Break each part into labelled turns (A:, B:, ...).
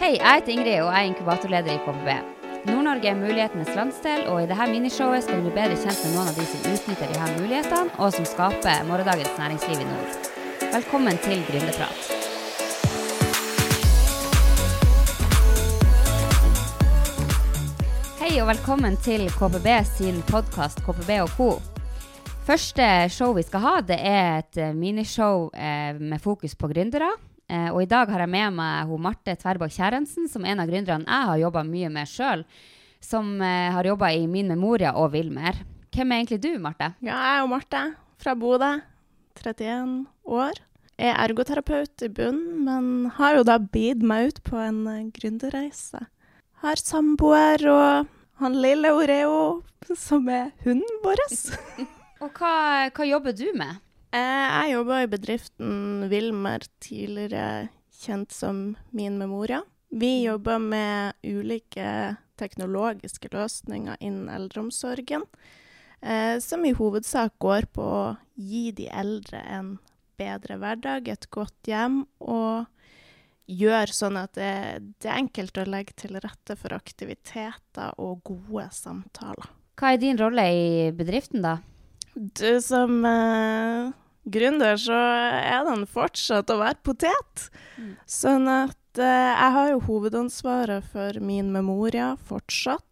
A: Hei, jeg heter Ingrid, og jeg er inkubatorleder i KPB. Nord-Norge er mulighetenes landsdel, og i dette minishowet skal du bli bedre kjent med noen av de som utnytter her mulighetene, og som skaper morgendagens næringsliv i nord. Velkommen til Gründerprat. Hei og velkommen til KPB sin podkast KPB og co. Første show vi skal ha, det er et minishow eh, med fokus på gründere. Eh, og i dag har jeg med meg hun Marte Tverbakk Kjærensen, som en av gründerne jeg har jobba mye med sjøl. Som eh, har jobba i Min Memoria og Vilmer. Hvem er egentlig du, Marte?
B: Ja, jeg er jo Marte fra Bodø. 31 år. Jeg er ergoterapeut i bunn, men har jo da bidd meg ut på en eh, gründerreise. Har samboer og han lille Oreo, som er hunden vår.
A: Og hva, hva jobber du med?
B: Eh, Jeg jobba i bedriften Wilmer, tidligere kjent som Min Memoria. Vi jobber med ulike teknologiske løsninger innen eldreomsorgen, eh, som i hovedsak går på å gi de eldre en bedre hverdag, et godt hjem, og gjør sånn at det, det er enkelt å legge til rette for aktiviteter og gode samtaler.
A: Hva er din rolle i bedriften, da?
B: Du som uh, gründer, så er den fortsatt å være potet.
A: Mm.
B: Sånn at uh, jeg har jo hovedansvaret for min memoria fortsatt.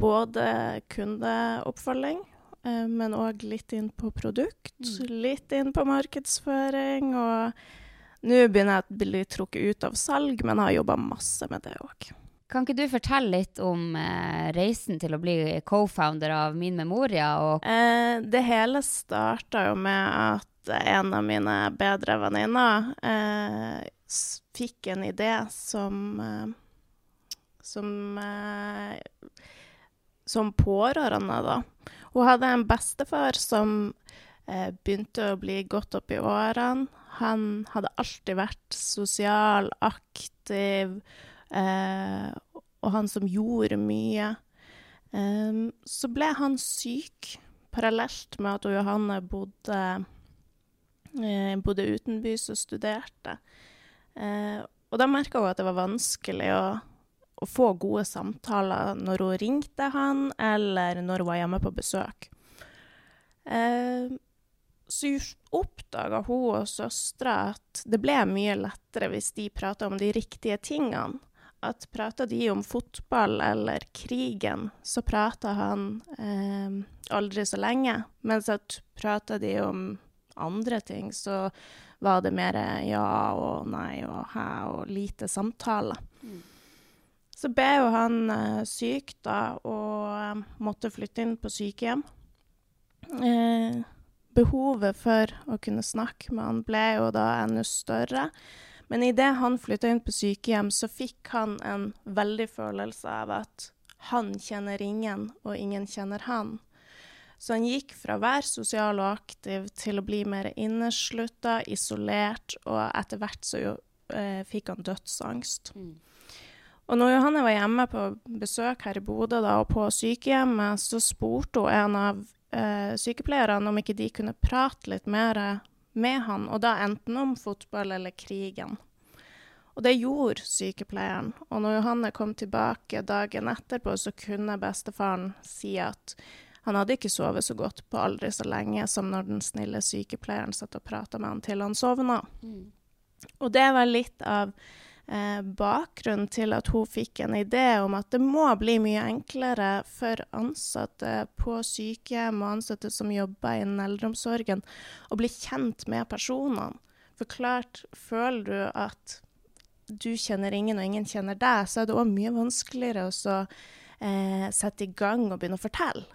B: Både kundeoppfølging, uh, men òg litt inn på produkt,
A: Mm.
B: litt inn på markedsføring. Og nå begynner jeg å bli trukket ut av salg, men har jobba masse med det òg.
A: Kan ikke du fortelle litt om eh, reisen til å bli co-founder av Min Memoria?
B: Eh, det hele starta jo med at en av mine bedre venninner eh, fikk en idé som eh, som eh, som pårørende, da. Hun hadde en bestefar som eh, begynte å bli godt opp i årene. Han hadde alltid vært sosial, aktiv, eh, og han som gjorde mye. Eh, så ble han syk parallelt med at Johanne bodde, eh, bodde utenbys og studerte. Eh, og da merka hun at det var vanskelig å, å få gode samtaler når hun ringte han, eller når hun var hjemme på besøk. Eh, så oppdaga hun og søstera at det ble mye lettere hvis de prata om de riktige tingene at prata de om fotball eller krigen, så prata han eh, aldri så lenge. Mens at prata de om andre ting, så var det mer ja og nei og hæ og lite samtale.
A: Mm.
B: Så ble jo han eh, syk da, og eh, måtte flytte inn på sykehjem. Eh, behovet for å kunne snakke med han ble jo da enda større. Men idet han flytta inn på sykehjem, så fikk han en veldig følelse av at han kjenner ingen, og ingen kjenner han. Så han gikk fra å være sosial og aktiv til å bli mer inneslutta, isolert, og etter hvert så jo, eh, fikk han dødsangst. Og når Johanne var hjemme på besøk her i Bodø da, og på sykehjemmet, så spurte hun en av eh, sykepleierne om ikke de kunne prate litt mer med han, og da enten om fotball eller krigen. Og det gjorde sykepleieren. Og når Johanne kom tilbake dagen etterpå, så kunne bestefaren si at han hadde ikke sovet så godt på aldri så lenge som når den snille sykepleieren satt og prata med han til han sovna. Og det var litt av eh, bakgrunnen til at hun fikk en idé om at det må bli mye enklere for ansatte på sykehjem og ansatte som jobber innen eldreomsorgen, å bli kjent med personene. For klart, føler du at du kjenner ingen, og ingen kjenner deg, så er det òg mye vanskeligere å eh, sette i gang og begynne å fortelle.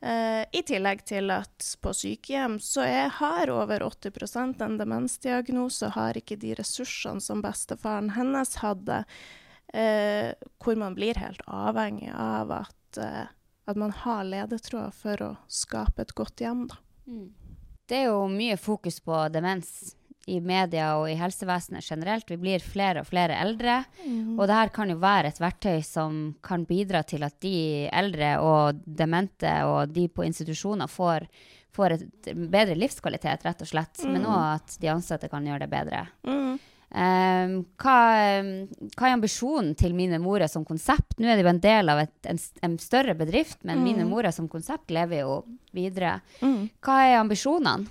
B: Eh, I tillegg til at på sykehjem så er, har over 80 en demensdiagnose og har ikke de ressursene som bestefaren hennes hadde, uh, hvor man blir helt avhengig av at, uh, at man har ledetråd for å skape et godt hjem. Da.
A: det er jo mye fokus på demens i media og i helsevesenet generelt. Vi blir flere og flere eldre. Og det her kan jo være et verktøy som kan bidra til at de eldre og demente og de på institusjoner får, får et bedre livskvalitet, rett og slett. Men òg at de ansatte kan gjøre det bedre.
B: Mm.
A: Um, hva, hva, er ambisjonen til Mine More som konsept? Nå er det jo en del av et, en, en, større bedrift, men mm. Mine More som konsept lever jo videre. Mm. Hva er ambisjonene?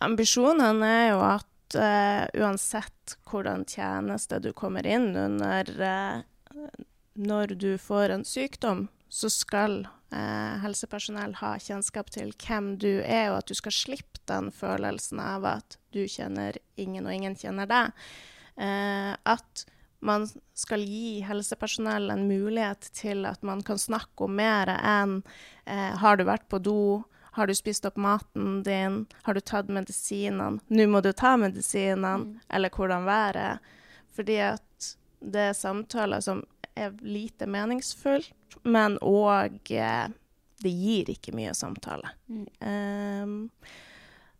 B: Ambisjonene er jo at uh, uansett hvordan tjeneste du kommer inn under uh, når du får en sykdom, så skal eh, helsepersonell ha kjennskap til hvem du er, og at du skal slippe den følelsen av at du kjenner ingen, og ingen kjenner deg. Eh, at man skal gi helsepersonell en mulighet til at man kan snakke om mer enn eh, har du vært på do, har du spist opp maten din, har du tatt medisinene, nå må du ta medisinene, mm. eller hvordan været Fordi at det er samtaler som er lite meningsfullt, men òg eh, Det gir ikke mye samtale. Mm. Um,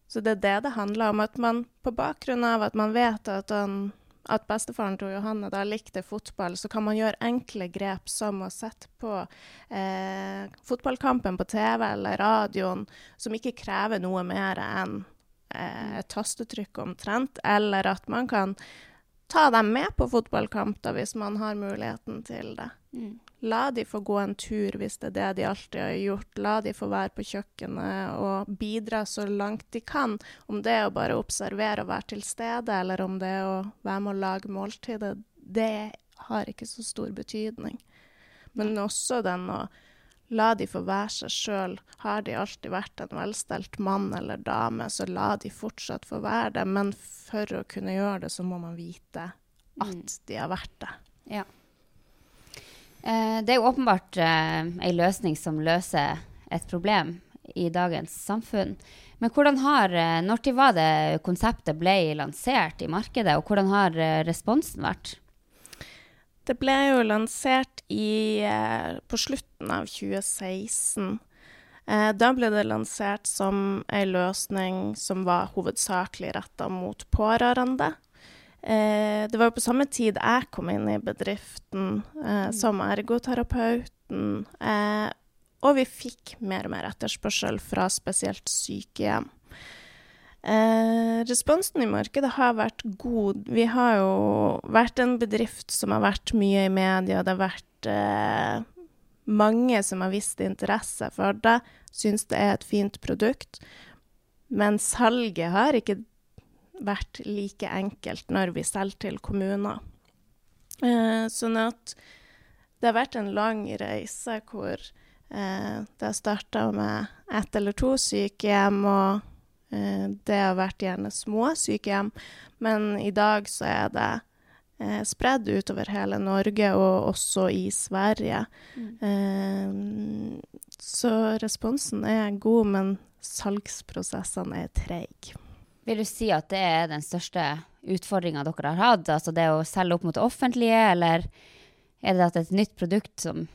B: så det er det det handler om. At man på bakgrunn av at man vet at, han, at bestefaren til Johanne da likte fotball, så kan man gjøre enkle grep som å sette på eh, fotballkampen på TV eller radioen, som ikke krever noe mer enn eh, et tastetrykk omtrent, eller at man kan ta dem med på fotballkamp da, hvis man har muligheten til det. Mm. La de få gå en tur hvis det er det de alltid har gjort. La de få være på kjøkkenet og bidra så langt de kan. Om det er å bare observere og være til stede, eller om det er å være med å lage måltidet, det har ikke så stor betydning. Men også den å La de få være seg sjøl. Har de alltid vært en velstelt mann eller dame, så la de fortsatt få være det. Men for å kunne gjøre det, så må man vite at mm. de har vært det.
A: Ja. Eh, det er jo åpenbart eh, ei løsning som løser et problem i dagens samfunn. Men hvordan har, eh, når var det konseptet ble lansert i markedet, og hvordan har eh, responsen vært?
B: Det ble jo lansert i, eh, på slutten av 2016. Eh, da ble det lansert som ei løsning som var hovedsakelig retta mot pårørende. Eh, det var jo på samme tid jeg kom inn i bedriften eh, som ergoterapeuten. og vi fikk mer og mer etterspørsel fra spesielt sykehjem. Eh, responsen i markedet har vært god. Vi har jo vært en bedrift som har vært mye i media. Det har vært eh, mange som har vist interesse for det, syns det er et fint produkt. Men salget har ikke vært like enkelt når vi selger til kommuner. Eh, sånn at det har vært en lang reise hvor eh, det har starta med ett eller to sykehjem. og Eh, det har vært gjerne små sykehjem, men i dag så er det eh, spredd utover hele Norge, og også i Sverige. Mm. Eh, så responsen er god, men salgsprosessene er treige.
A: Vil du si at det er den største utfordringa dere har hatt? Altså det å selge opp mot det offentlige, eller er det at et nytt produkt som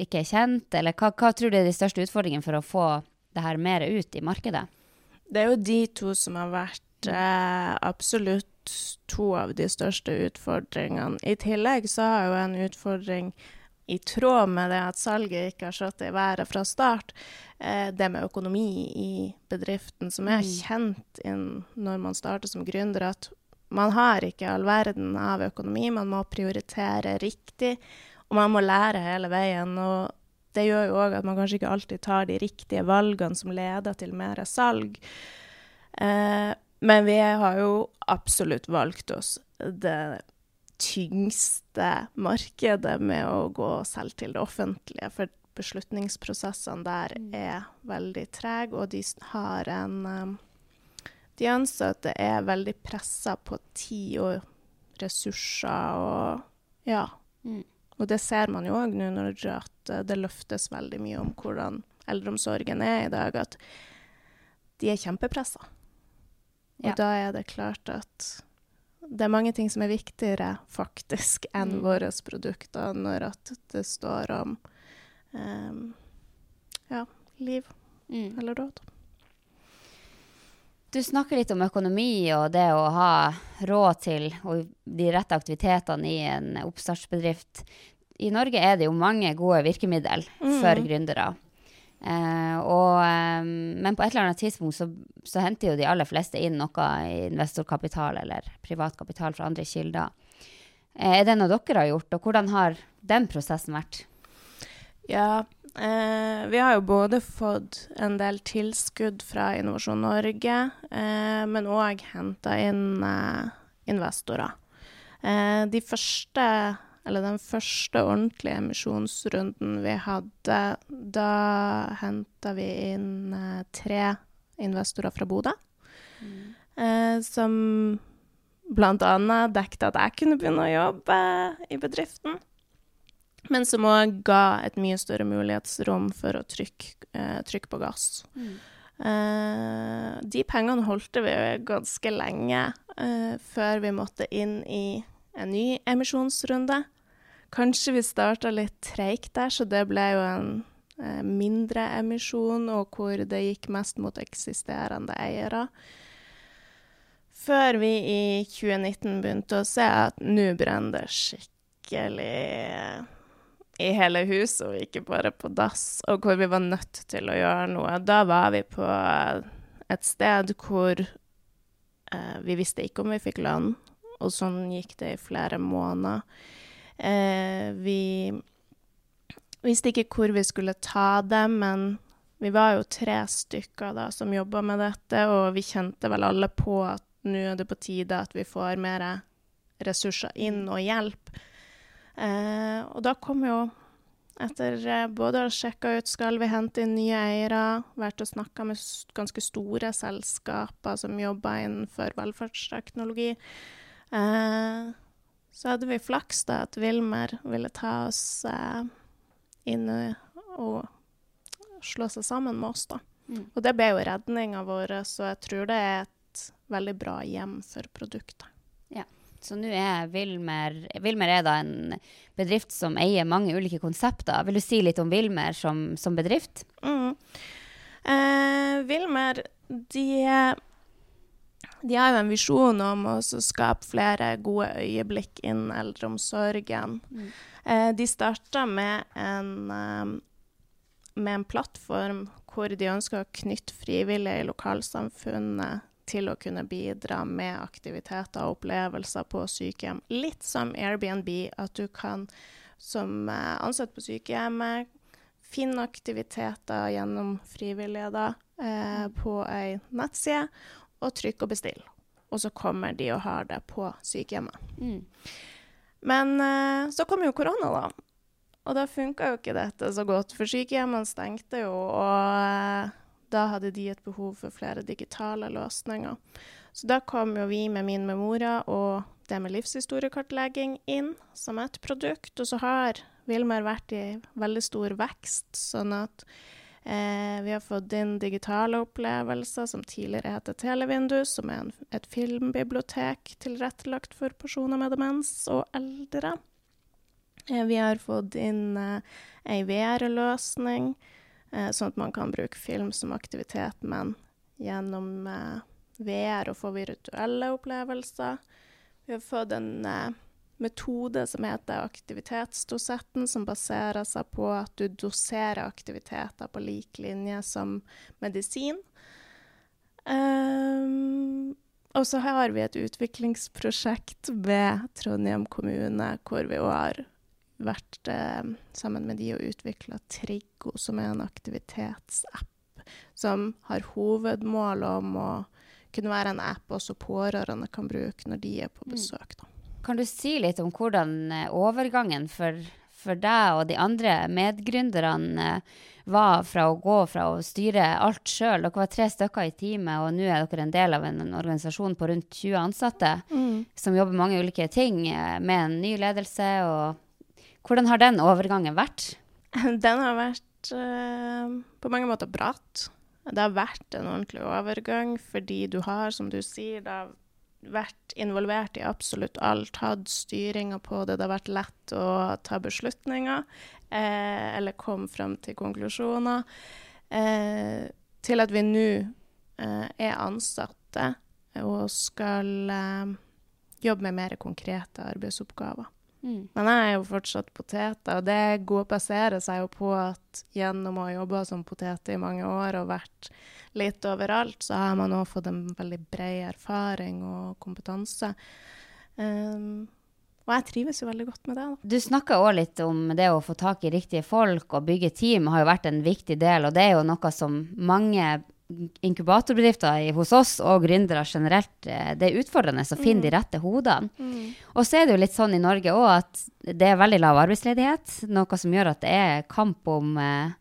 A: ikke er kjent, eller hva, hva tror du er de største utfordringene for å få det her mer ut i markedet?
B: Det er jo de to som har vært eh, absolutt to av de største utfordringene. I tillegg så har jo en utfordring i tråd med det at salget ikke har slått i været fra start, eh, det med økonomi i bedriften, som er kjent kjent når man starter som gründer, at man har ikke all verden av økonomi, man må prioritere riktig, og man må lære hele veien. og det gjør jo òg at man kanskje ikke alltid tar de riktige valgene som leder til mer salg. Eh, men vi har jo absolutt valgt oss det tyngste markedet med å gå selv til det offentlige. For beslutningsprosessene der mm. er veldig trege, og de har en um, De ansatte er veldig pressa på tid og ressurser og Ja. Mm. Og det ser man jo òg nå når det løftes veldig mye om hvordan eldreomsorgen er i dag, at de er kjempepressa. Og ja. da er det klart at det er mange ting som er viktigere faktisk enn mm. våre produkter når at det står om um, ja, liv mm. eller død.
A: Du snakker litt om økonomi og det å ha råd til de rette aktivitetene i en oppstartsbedrift. I Norge er det jo mange gode virkemidler mm. for gründere. Eh, og, eh, men på et eller annet tidspunkt så, så, henter jo de aller fleste inn noe investorkapital eller privat kapital fra andre kilder. Eh, er det noe dere har gjort, og hvordan har den prosessen vært?
B: Ja, eh, vi har jo både fått en del tilskudd fra Innovasjon Norge, men òg henta inn investorer. de første eller den første ordentlige emisjonsrunden vi hadde, da henta vi inn eh, tre investorer fra Bodø. Mm. Eh, som bl.a. dekket at jeg kunne begynne å jobbe i bedriften. Men som òg ga et mye større mulighetsrom for å trykke, eh, trykke på gass. Mm. Eh, de pengene holdt vi ganske lenge eh, før vi måtte inn i en ny emisjonsrunde. Kanskje vi starta litt treigt der, så det ble jo en eh, mindre emisjon, og hvor det gikk mest mot eksisterende eiere. Før vi i 2019 begynte å se at nå brenner det skikkelig i hele huset, og ikke bare på dass, og hvor vi var nødt til å gjøre noe. Da var vi på et sted hvor eh, vi visste ikke om vi fikk lønn, og sånn gikk det i flere måneder. Eh, vi visste ikke hvor vi skulle ta dem, men vi var jo tre stykker da som jobba med dette, og vi kjente vel alle på at nå er det på tide at vi får mer ressurser inn og hjelp. Eh, og da kom jo etter eh, både å ha sjekka ut skal vi hente inn nye eiere, vært og snakka med ganske store selskaper som jobber innenfor velferdsteknologi, eh, så hadde vi flaks da at Wilmer ville ta oss eh, inn og slå seg sammen med oss, da. Mm. Og det ble jo redninga vår, så jeg tror det er et veldig bra hjem for produktet.
A: Ja. Så nå er Wilmer Wilmer er da en bedrift som eier mange ulike konsepter. Vil du si litt om Wilmer som, som bedrift?
B: Mm. Eh, Wilmer, de de har jo en visjon om å skape flere gode øyeblikk innen eldreomsorgen. Mm. Eh, de starta med, eh, med en plattform hvor de ønsker å knytte frivillige i lokalsamfunnet til å kunne bidra med aktiviteter og opplevelser på sykehjem. Litt som Airbnb, at du kan som eh, ansatt på sykehjemmet finne aktiviteter gjennom frivillige da, eh, mm. på ei nettside og trykk og bestill. Og så kommer de og har det på sykehjemmet. Mm. Men uh, så kom jo korona, da. Og da funka jo ikke dette så godt, for sykehjemmene stengte jo, og uh, da hadde de et behov for flere digitale løsninger. Så da kom jo vi med Min Memora og det med livshistoriekartlegging inn som et produkt. Og så har Vilmer vært i veldig stor vekst, sånn at Eh, vi har fått inn digitale opplevelser, som tidligere heter Televindu, som er en, et filmbibliotek tilrettelagt for personer med demens og eldre. Eh, vi har fått inn eh, ei VR-løsning, eh, sånn at man kan bruke film som aktivitet, men gjennom eh, VR og få virtuelle opplevelser. Vi har fått en eh, metode som heter aktivitetsdosetten, som baserer seg på at du doserer aktiviteter på lik linje som medisin. Um, og så har vi et utviklingsprosjekt ved Trondheim kommune, hvor vi har vært eh, sammen med de og utvikla Triggo, som er en aktivitetsapp som har hovedmål om å kunne være en app også pårørende kan bruke når de er på mm. besøk. Da.
A: Kan du si litt om hvordan eh, overgangen for, for deg og de andre medgründerne eh, var fra å gå fra å styre alt sjøl? Dere var tre stykker i teamet, og nå er dere en del av en, en organisasjon på rundt 20 ansatte mm. som jobber mange ulike ting, eh, med en ny ledelse. Og hvordan har den overgangen vært?
B: Den har vært uh, på mange måter bratt. Det har vært en ordentlig overgang, fordi du har, som du sier, da vært involvert i absolutt alt, hatt styringa på det. Det har vært lett å ta beslutninger eh, eller komme frem til konklusjoner. Eh, til at vi nå eh, er ansatte og skal eh, jobbe med mer konkrete arbeidsoppgaver.
A: Mm.
B: Men jeg er jo fortsatt poteter, og det går, baserer seg jo på at gjennom å ha jobba som potet i mange år og vært litt overalt, så har man òg fått en veldig bred erfaring og kompetanse. Um, og jeg trives jo veldig godt med det. da.
A: Du snakka òg litt om det å få tak i riktige folk og bygge team har jo vært en viktig del, og det er jo noe som mange inkubatorbedrifter hos oss og gründere generelt, eh, det er utfordrende å finne de rette hodene. Og så er det jo litt sånn i Norge òg at det er veldig lav arbeidsledighet, noe som gjør at det er kamp om, eh,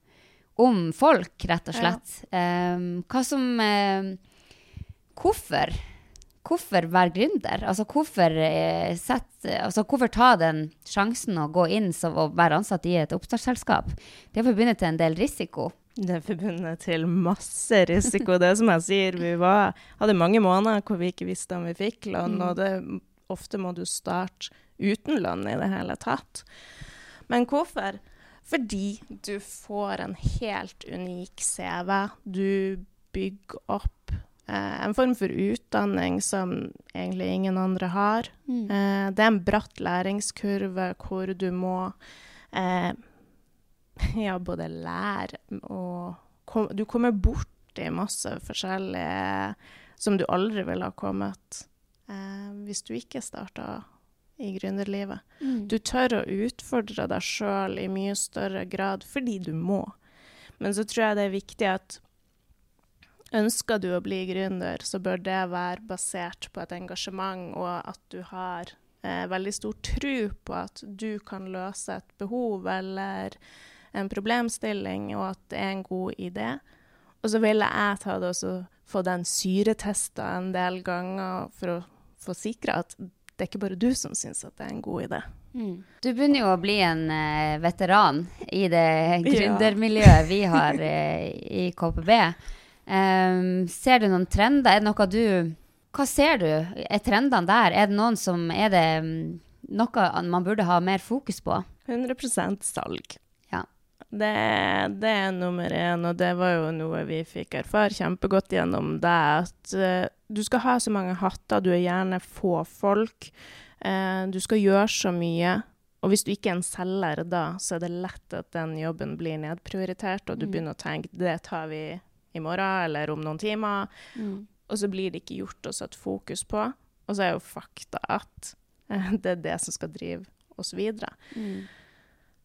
A: om folk, rett og slett. Ja. hva som eh, Hvorfor? Hvorfor være gründer? Altså hvorfor, eh, altså hvorfor ta den sjansen å gå inn og være ansatt i et oppstartsselskap? Det er forbundet til en del risiko.
B: Det er forbundet til masse risiko. Det som jeg sier, vi var, hadde mange måneder hvor vi ikke visste om vi fikk lønn, og det, ofte må du starte uten lønn i det hele tatt. Men hvorfor? Fordi du får en helt unik CV. Du bygger opp eh, en form for utdanning som egentlig ingen andre har. Eh, det er en bratt læringskurve hvor du må eh, ja, både lære og kom, Du kommer borti masse forskjellige som du aldri ville ha kommet eh, hvis du ikke starta i gründerlivet. Du tør å utfordre deg sjøl i mye større grad fordi du må. Men så tror jeg det er viktig at ønsker du å bli gründer, så bør det være basert på et engasjement, og at du har eh, veldig stor tro på at du kan løse et behov eller en problemstilling, og at det er en god idé. Og så ville jeg ta det og få den syretesta en del ganger for å få sikra at det er ikke bare du som syns at det er en god idé.
A: Mm. Du begynner jo å bli en uh, veteran i det gründermiljøet vi har uh, i KPB. Um, ser du noen trender? Er det noe du Hva ser du? Er trendene der? Er det noen som Er det um, noe man burde ha mer fokus på?
B: 100% salg. Det, det er nummer én, og det var jo noe vi fikk erfare kjempegodt gjennom det. At uh, du skal ha så mange hatter, du er gjerne få folk. Uh, du skal gjøre så mye. Og hvis du ikke er en selger da, så er det lett at den jobben blir nedprioritert, og du
A: Mm.
B: begynner å tenke det tar vi i morgen eller om noen timer.
A: Mm.
B: Og så blir det ikke gjort og satt fokus på. Og så er jo fakta at uh, det er det som skal drive oss videre.
A: Mm.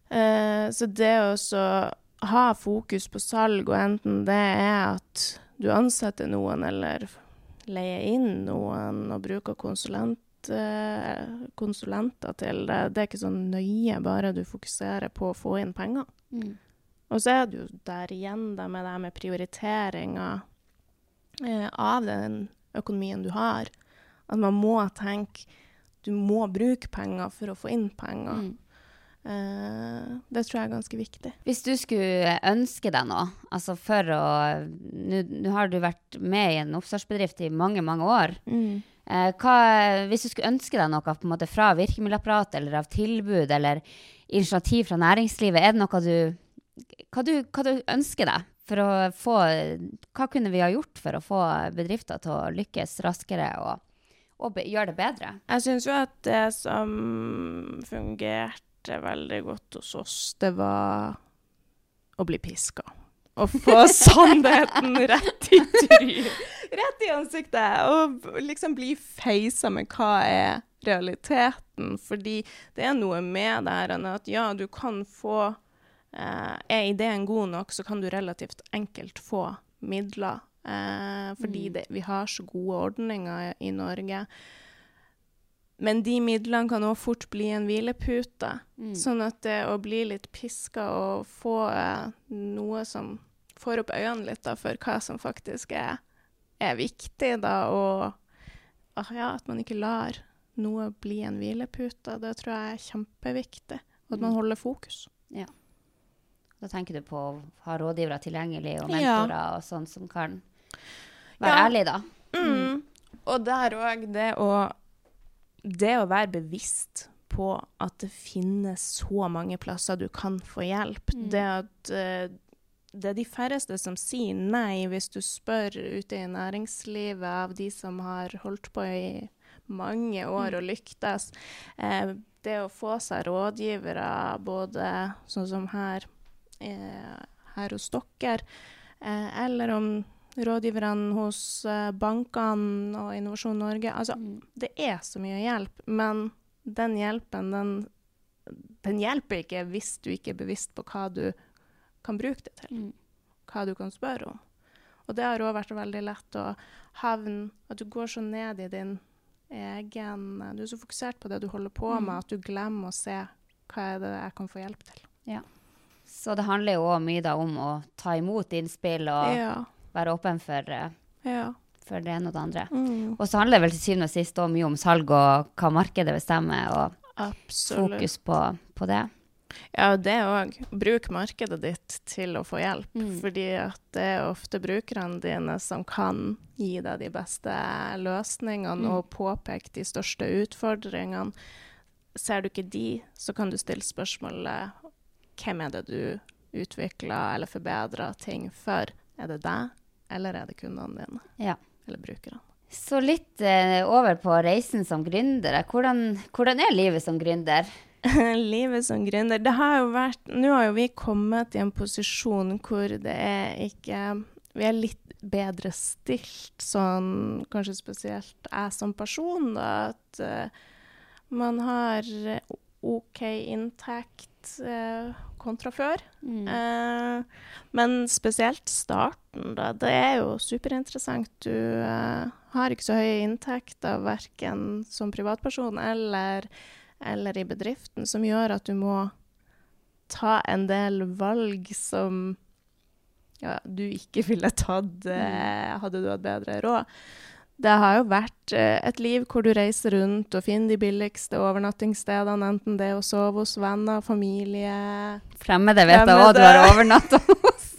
B: Eh, så det å ha fokus på salg, og enten det er at du ansetter noen eller leier inn noen og bruker konsulent, eh, konsulenter til det, det er ikke så nøye, bare du fokuserer på å få inn penger.
A: Mm.
B: Og så er det jo der igjen da med det med prioriteringa eh, av den økonomien du har. At man må tenke du må bruke penger for å få inn penger.
A: Mm.
B: Eh, det tror jeg er ganske viktig.
A: Hvis du skulle ønske deg noe, altså for å Nå har du vært med i en oppstartsbedrift i mange, mange år. Eh, hva, hvis du skulle ønske deg noe på en måte fra virkemiddelapparatet eller av tilbud eller initiativ fra næringslivet, er det noe du hva, du hva du ønsker deg for å få Hva kunne vi ha gjort for å få bedrifter til å lykkes raskere og, og be, gjøre det bedre?
B: Jeg syns jo at det som fungerte veldig godt hos oss, det var å bli piska. Å få sannheten rett i trynet. Rett i ansiktet. Og liksom bli feisa med hva er realiteten. Fordi det er noe med det her at ja, du kan få eh, Er ideen god nok, så kan du relativt enkelt få midler. Eh, fordi
A: Mm.
B: det, vi har så gode ordninger i Norge. Men de midlene kan òg fort bli en hvilepute.
A: Mm.
B: Sånn at det å bli litt piska og få eh, noe som får opp øynene litt da, for hva som faktisk er, er viktig, da, og ah, ja, at man ikke lar noe bli en hvilepute, det tror jeg er kjempeviktig. Og at man
A: Mm.
B: holder fokus. Ja.
A: Da tenker du på å ha rådgivere tilgjengelig og
B: Ja.
A: mentorer og sånn som kan være
B: Ja.
A: ærlig, da.
B: Mm. Og der òg, det å Det å være bevisst på at det finnes så mange plasser du kan få hjelp.
A: Mm.
B: Det at eh, det er de færreste som sier nei hvis du spør ute i næringslivet av de som har holdt på i mange år og lyktes. Eh, det å få seg rådgivere, både sånn som her, eh, her hos dere, eh, eller om rådgiverne hos eh, bankene og Innovasjon Norge Altså,
A: Mm.
B: det er så mye hjelp, men den hjelpen, den, den hjelper ikke hvis du ikke er bevisst på hva du kan bruke det til.
A: Mm.
B: Hva du kan spørre om. Og det har òg vært veldig lett å havne At du går så ned i din egen Du er så fokusert på det du holder på
A: Mm.
B: med, at du glemmer å se hva er det jeg kan få hjelp til.
A: Så det handler jo òg mye om å ta imot innspill og
B: Ja.
A: Være åpen for, eh,
B: ja.
A: for det ene og det andre.
B: Mm.
A: Og så handler det vel til syvende og sist også mye om salg og hva markedet bestemmer, og
B: Absolutt.
A: fokus på, på det.
B: Ja, det òg. Bruk markedet ditt til å få hjelp.
A: Mm.
B: Fordi det er ofte brukerne dine som kan gi deg de beste løsningene
A: Mm.
B: og påpeke de største utfordringene. Ser du ikke de, så kan du stille spørsmålet hvem er det du utvikler eller forbedrer ting for? Er det deg, eller er det kundene dine?
A: Ja.
B: Eller brukerne?
A: Så litt eh, over på reisen som gründer. Hvordan, hvordan er livet som gründer?
B: Livet som gründer Det har jo vært Nå har jo vi kommet i en posisjon hvor det er ikke Vi er litt bedre stilt, sånn kanskje spesielt jeg som person, da. At uh, man har eh, OK inntekt eh, kontra før.
A: Mm.
B: Eh, men spesielt starten, da. Det er jo superinteressant. Du eh, har ikke så høye inntekter verken som privatperson eller, eller i bedriften, som gjør at du må ta en del valg som ja, du ikke ville tatt eh, hadde du hatt bedre råd. Det har jo vært eh, et liv hvor du reiser rundt og finner de billigste overnattingsstedene, enten det er å sove hos venner, familie
A: Fremmede vet jeg òg du har overnatta hos.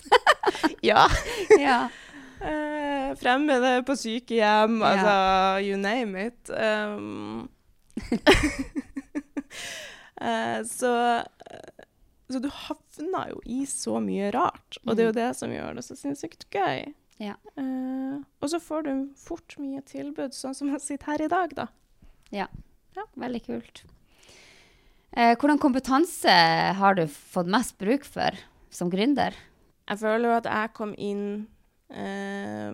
B: Ja.
A: ja.
B: Uh, fremmede på sykehjem,
A: Ja.
B: altså you name it. Um, uh, så, så du havner jo i så mye rart, og det er jo det som gjør det så sinnssykt gøy.
A: Ja.
B: Eh, og så får du fort mye tilbud, sånn som jeg sitter her i dag, da.
A: Veldig kult. Eh, hvordan kompetanse har du fått mest bruk for som gründer?
B: Jeg føler jo at jeg kom inn eh,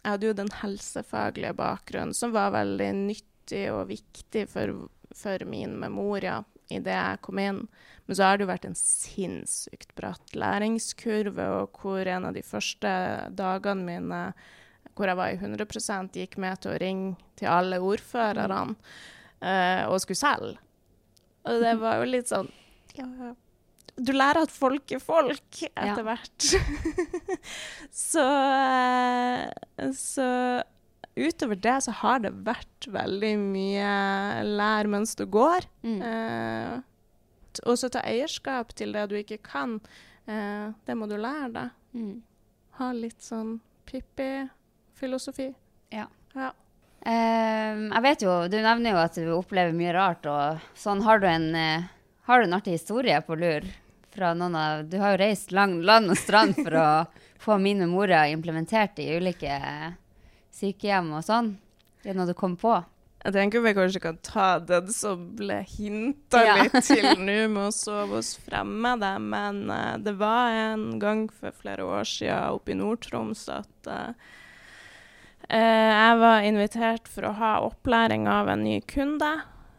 B: Jeg hadde jo den helsefaglige bakgrunnen som var veldig nyttig og viktig for, for min memoria idet jeg kom inn. Men så har det jo vært en sinnssykt bratt læringskurve, og hvor en av de første dagene mine hvor jeg var i 100% gikk med til å ringe til alle ordførerne uh, og skulle selge. Og det var jo litt sånn ja, Du lærer at folk er folk etter
A: Ja.
B: hvert. så, eh, så utover det så har det vært veldig mye lær mens du går.
A: Mm.
B: Eh, t- og så ta eierskap til det du ikke kan. Eh, det må du lære deg.
A: Mm.
B: Ha litt sånn Pippi-filosofi.
A: Ja.
B: Ja.
A: Um, jeg vet jo, Du nevner jo at du opplever mye rart. og sånn. Har du en, uh, har du en artig historie på lur? Fra noen av, du har jo reist lang, land og strand for å få mine morer implementert i ulike sykehjem og sånn. Det er noe du kom på?
B: Jeg tenker vi kanskje kan ta den som ble hinta
A: Ja.
B: litt til nå med å sove oss fremme det. men uh, det var en gang for flere år siden oppe i Nord-Troms at eh, eh, jeg var invitert for å ha opplæring av en ny kunde.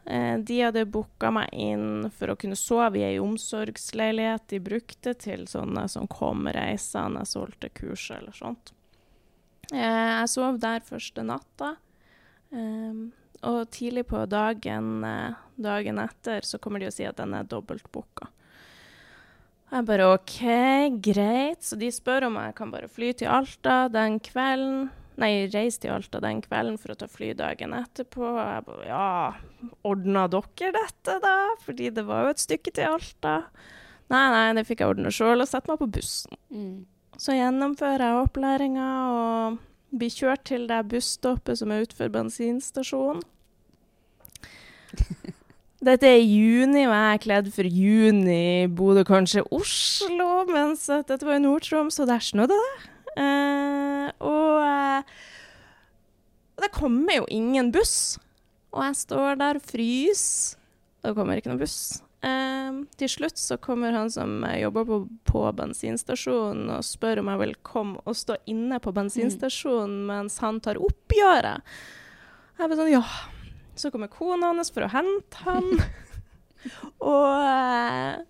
B: Eh, de hadde booka meg inn for å kunne sove i ei omsorgsleilighet de brukte til sånne som kom reisende, solgte kurs eller sånt. Eh, jeg sov der første natta. Og tidlig på dagen, eh, dagen etter så kommer de og sier at den er dobbeltbooka. Jeg bare OK, greit. Så de spør om jeg kan bare fly til Alta den kvelden. Nei, reiste til Alta den kvelden for å ta fly dagen etterpå. Jeg bare ja, ordna dere dette, da? Fordi det var jo et stykke til Alta. Nei, nei, det fikk jeg ordna sjøl, og sette meg på bussen.
A: Mm.
B: Så gjennomfører jeg opplæringa og blir kjørt til det busstoppet som er utenfor bensinstasjonen. Dette er i juni, og jeg er kledd for juni, Bodde kanskje Oslo, mens dette var i Nord-Troms, og der snødde det. Eh, og eh, det kommer jo ingen buss. Og jeg står der og fryser. Det kommer ikke noen buss. Eh, til slutt så kommer han som jobber på, på bensinstasjonen og spør om jeg vil komme og stå inne på bensinstasjonen mens han tar oppgjøret. Jeg bare sånn, ja. Så kommer kona hans for å hente han. og,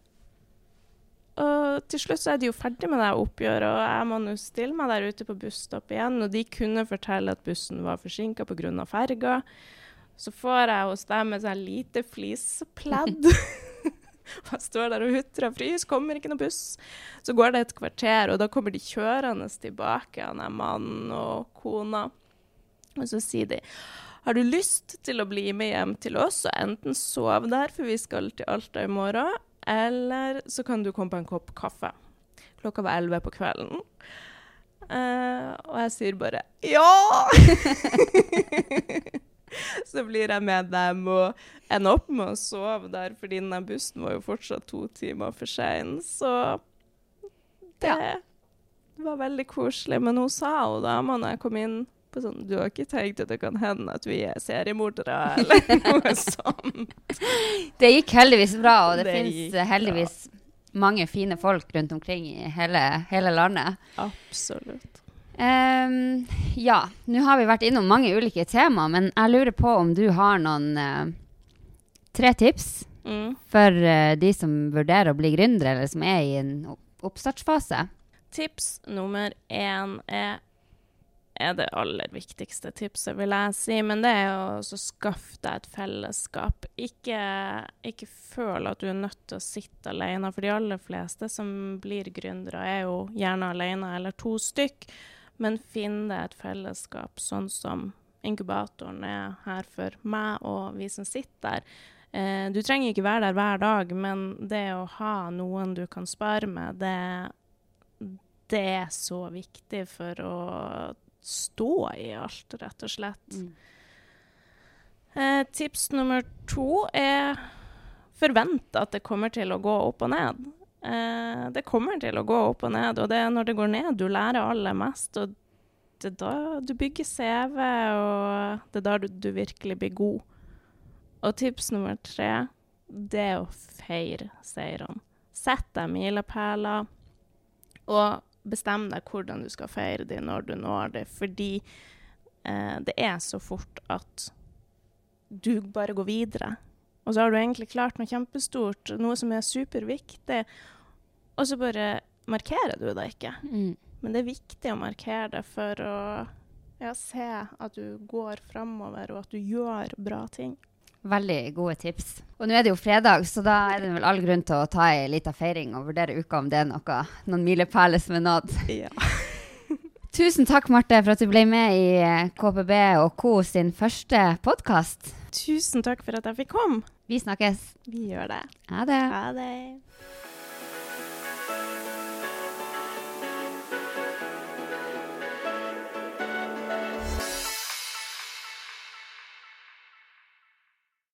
B: og til slutt så er de jo ferdig med det oppgjøret, og jeg må nå stille meg der ute på busstopp igjen. Og de kunne fortelle at bussen var forsinka pga. ferga. Så får jeg hos dem et sånn lite flispledd. Og jeg står der og hutrer og fryser, kommer ikke noe buss. Så går det et kvarter, og da kommer de kjørende tilbake, han er mannen og kona. Og så sier de har du lyst til å bli med hjem til oss og enten sove der, for vi skal til Alta i morgen, eller så kan du komme på en kopp kaffe. Klokka var elleve på kvelden. Uh, og jeg sier bare ja! så blir jeg med dem og ender opp med å sove der, fordi den bussen var jo fortsatt to timer for sein. Så det
A: Ja.
B: var veldig koselig. Men hun sa jo da når jeg kom inn på sånn Du har ikke tenkt at det kan hende at vi er seriemordere, eller noe sånt?
A: Det gikk heldigvis bra, og det,
B: Det
A: finnes heldigvis bra. mange fine folk rundt omkring i hele, hele landet.
B: Absolutt.
A: Um, ja, nå har vi vært innom mange ulike tema, men jeg lurer på om du har noen uh, tre tips
B: Mm.
A: for uh, de som vurderer å bli gründere, eller som er i en oppstartsfase?
B: Tips nummer én er, er det aller viktigste tipset, vil jeg si. Men det er å skaffe deg et fellesskap. Ikke, ikke føl at du er nødt til å sitte alene. For de aller fleste som blir gründere, er jo gjerne alene eller to stykk. Men finn deg et fellesskap, sånn som inkubatoren er her for meg og vi som sitter der. Eh, du trenger ikke være der hver dag, men det å ha noen du kan spare med, det, det er så viktig for å stå i alt, rett og slett. Eh, tips nummer to er forvent at det kommer til å gå opp og ned. Eh, det kommer til å gå opp og ned, og det er når det går ned du lærer aller mest. Og det er da du bygger CV, og det er da du, du virkelig blir god. Og tips nummer tre, det er å feire seirene. Sett deg milepæler, og bestem deg hvordan du skal feire det, når du når det, fordi eh, det er så fort at du bare går videre. Og så har du egentlig klart noe kjempestort, noe som er superviktig, og så bare markerer du det ikke.
A: Mm.
B: Men det er viktig å markere det for å ja, se at du går framover, og at du gjør bra ting.
A: Veldig gode tips. Og nå er det jo fredag, så da er det vel all grunn til å ta ei lita feiring og vurdere uka om det er noe, noen milepæler som er nådd.
B: Ja.
A: Tusen takk, Marte, for at du ble med i eh, KPB og Co. sin første podkast.
B: Tusen takk for at jeg fikk komme.
A: Vi snakkes.
B: Vi gjør det.
A: Ha det.
B: Ha det.